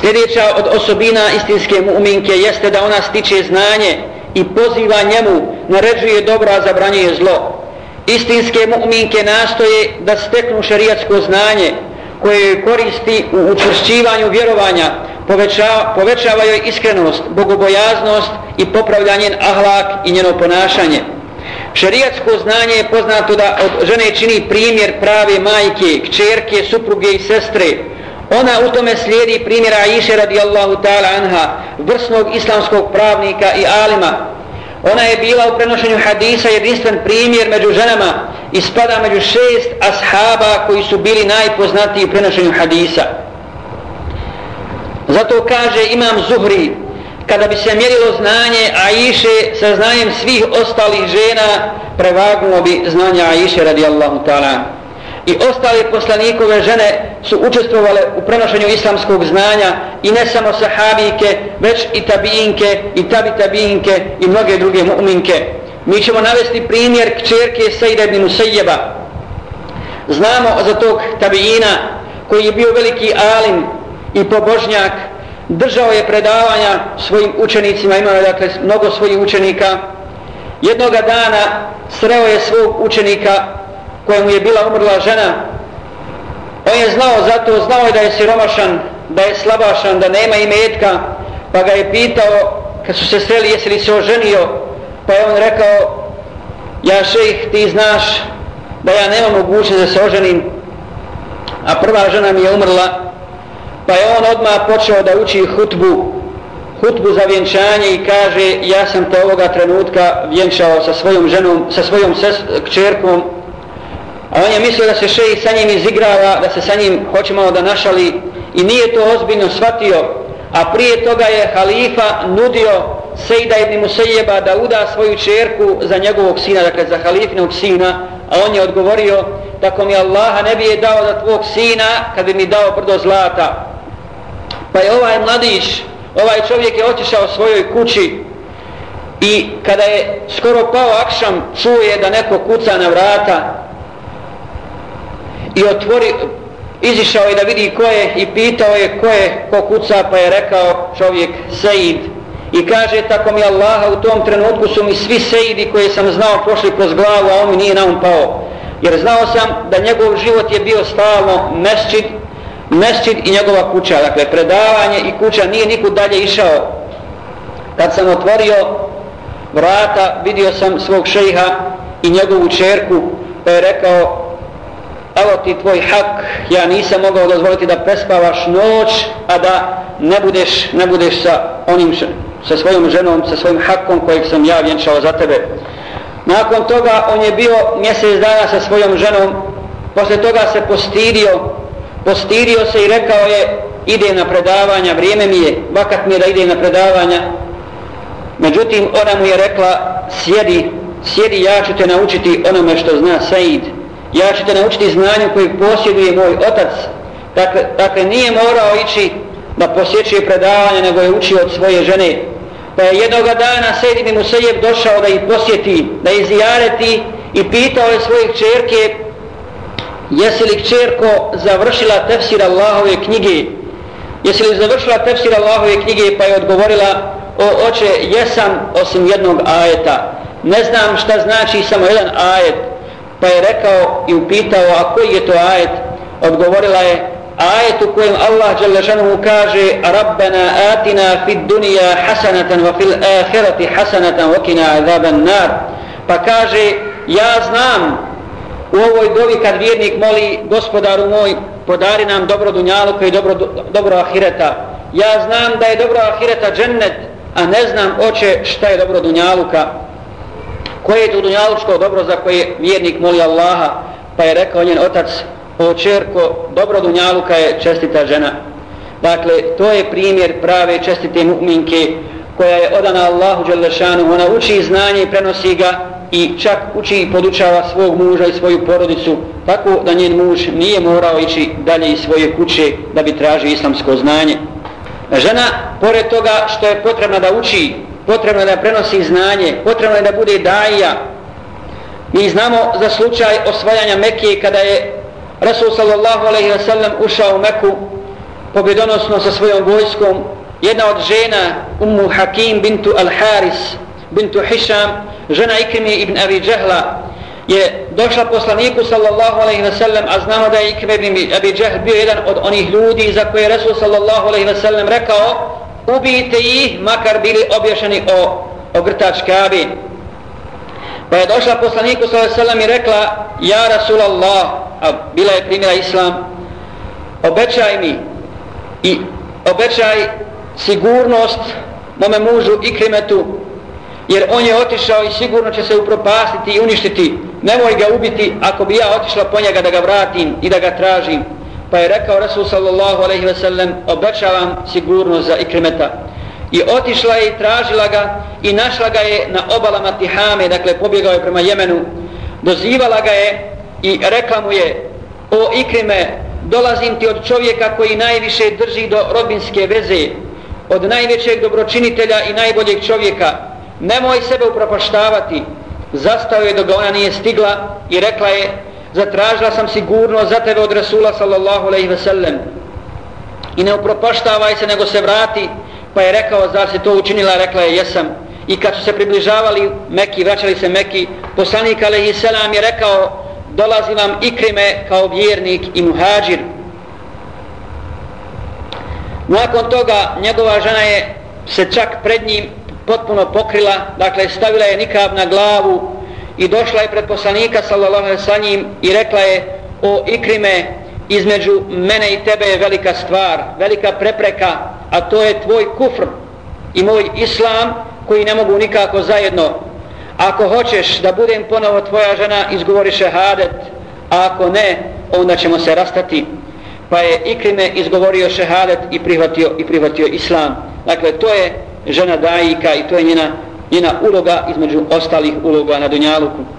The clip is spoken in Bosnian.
Sljedeća od osobina istinske mu'minke jeste da ona stiče znanje i poziva njemu, naređuje dobro, a zabranjuje zlo. Istinske mu'minke nastoje da steknu šarijatsko znanje koje koristi u učvršćivanju vjerovanja, poveća, povećava joj iskrenost, bogobojaznost i popravlja njen ahlak i njeno ponašanje. Šarijatsko znanje je poznato da od žene čini primjer prave majke, kćerke, supruge i sestre, Ona u tome slijedi primjera Aisha radijallahu ta'ala anha, vrsnog islamskog pravnika i alima. Ona je bila u prenošenju hadisa jedinstven primjer među ženama i spada među šest ashaba koji su bili najpoznatiji u prenošenju hadisa. Zato kaže imam Zuhri, kada bi se mjerilo znanje Aisha sa znanjem svih ostalih žena, prevagnuo bi znanje Aisha radijallahu ta'ala anha i ostale poslanikove žene su učestvovale u prenošenju islamskog znanja i ne samo sahabijke, već i tabijinke i tabi tabijinke i mnoge druge mu'minke. Mi ćemo navesti primjer kćerke Sejda ibn Musejjeba. Znamo za tog tabijina koji je bio veliki alim i pobožnjak, držao je predavanja svojim učenicima, imao je dakle mnogo svojih učenika. Jednoga dana sreo je svog učenika kojemu je bila umrla žena, on je znao zato, znao je da je siromašan, da je slabašan, da nema imetka, pa ga je pitao, kad su se sreli, jesi li se oženio, pa je on rekao, ja šejh, ti znaš da ja nemam mogućnost da se oženim, a prva žena mi je umrla, pa je on odmah počeo da uči hutbu, hutbu za vjenčanje i kaže, ja sam te ovoga trenutka vjenčao sa svojom ženom, sa svojom ses, kćerkom, A on je mislio da se šeji sa njim izigrava, da se sa njim hoće malo da našali i nije to ozbiljno shvatio. A prije toga je halifa nudio Sejda ibn Musejeba da uda svoju čerku za njegovog sina, dakle za halifinog sina, a on je odgovorio tako mi Allaha ne bi je dao za tvog sina kad bi mi dao brdo zlata. Pa je ovaj mladić, ovaj čovjek je otišao svojoj kući i kada je skoro pao akšam, čuje da neko kuca na vrata, i otvori, izišao je da vidi ko je i pitao je ko je, ko kuca, pa je rekao čovjek Sejid. I kaže, tako mi Allaha, u tom trenutku su mi svi Sejidi koje sam znao prošli kroz glavu, a on mi nije na um pao. Jer znao sam da njegov život je bio stalno mesčid, mesčid i njegova kuća. Dakle, predavanje i kuća nije nikud dalje išao. Kad sam otvorio vrata, vidio sam svog šejha i njegovu čerku, pa je rekao, dao ti tvoj hak, ja nisam mogao dozvoliti da prespavaš noć, a da ne budeš, ne budeš sa onim, sa svojom ženom, sa svojim hakom kojeg sam ja vjenčao za tebe. Nakon toga on je bio mjesec dana sa svojom ženom, posle toga se postirio, postirio se i rekao je, ide na predavanja, vrijeme mi je, vakat mi je da ide na predavanja. Međutim, ona mu je rekla, sjedi, sjedi, ja ću te naučiti onome što zna Said ja ću te naučiti znanju koji posjeduje moj otac. Dakle, dakle, nije morao ići da posjećuje predavanje, nego je učio od svoje žene. Pa je jednog dana Sejid ibn Musejeb došao da ih posjeti, da ih zijareti i pitao je svoje čerke jesi li čerko završila tefsir Allahove knjige? Jesi li završila tefsir Allahove knjige? Pa je odgovorila o oče, jesam osim jednog ajeta. Ne znam šta znači samo jedan ajet pa je rekao i upitao a koji je to ajet? Odgovorila je ajet u kojem Allah Đalešanu kaže Rabbena atina fid dunija hasanatan wa fil ahirati hasanatan wa kina azaban nar. Pa kaže ja znam u ovoj dovi kad vjernik moli gospodaru moj podari nam dobro dunjaluka i dobro, dobro ahireta. Ja znam da je dobro ahireta džennet a ne znam oče šta je dobro dunjaluka koje je to dunjalučko dobro za koje vjernik moli Allaha, pa je rekao njen otac, o čerko, dobro dunjaluka je čestita žena. Dakle, to je primjer prave čestite mu'minke koja je odana Allahu Đelešanu, ona uči znanje i prenosi ga i čak uči i podučava svog muža i svoju porodicu, tako da njen muž nije morao ići dalje iz svoje kuće da bi tražio islamsko znanje. Žena, pored toga što je potrebna da uči potrebno je da prenosi znanje, potrebno je da bude daija. Mi znamo za slučaj osvajanja Mekije kada je Rasul sallallahu alaihi wa sallam ušao u Meku pobjedonosno sa svojom vojskom jedna od žena Ummu Hakim bintu Al-Haris bintu Hisham žena Ikrimi ibn Abi Jahla je došla poslaniku sallallahu alaihi ve sellem a znamo da je Ikrimi ibn Abi Džehl bio jedan od onih ljudi za koje je Resul sallallahu alaihi ve sellem rekao ubijte ih makar bili obješeni o, ogrtač Kabi pa je došla poslaniku sallallahu i rekla ja Rasulallah a bila je primjera Islam obećaj mi i obećaj sigurnost mome mužu Ikrimetu, jer on je otišao i sigurno će se upropastiti i uništiti. Nemoj ga ubiti ako bi ja otišla po njega da ga vratim i da ga tražim pa je rekao Rasul sallallahu alaihi ve sellem obećavam sigurnost za ikrimeta. I otišla je i tražila ga i našla ga je na obalama Tihame dakle pobjegao je prema Jemenu. Dozivala ga je i rekla mu je o ikrime dolazim ti od čovjeka koji najviše drži do robinske veze od najvećeg dobročinitelja i najboljeg čovjeka. Nemoj sebe upropaštavati. Zastao je dok ga ona nije stigla i rekla je zatražila sam sigurno za tebe od Rasula sallallahu alaihi ve sellem. I ne upropaštavaj se nego se vrati. Pa je rekao zar se to učinila? Rekla je jesam. I kad su se približavali Meki, vraćali se Meki poslanik alaihi selam je rekao dolazi vam ikrime kao vjernik i muhađir. Nakon toga njegova žena je se čak pred njim potpuno pokrila dakle stavila je nikab na glavu i došla je pred poslanika sallallahu alejhi ve sellem i rekla je o ikrime između mene i tebe je velika stvar velika prepreka a to je tvoj kufr i moj islam koji ne mogu nikako zajedno. Ako hoćeš da budem ponovo tvoja žena izgovori šehadet a ako ne onda ćemo se rastati. Pa je Ikrime izgovorio šehadet i prihvatio i prihvatio islam. Dakle to je žena dajika i to je njena, njena uloga između ostalih uloga na Dunjaluku.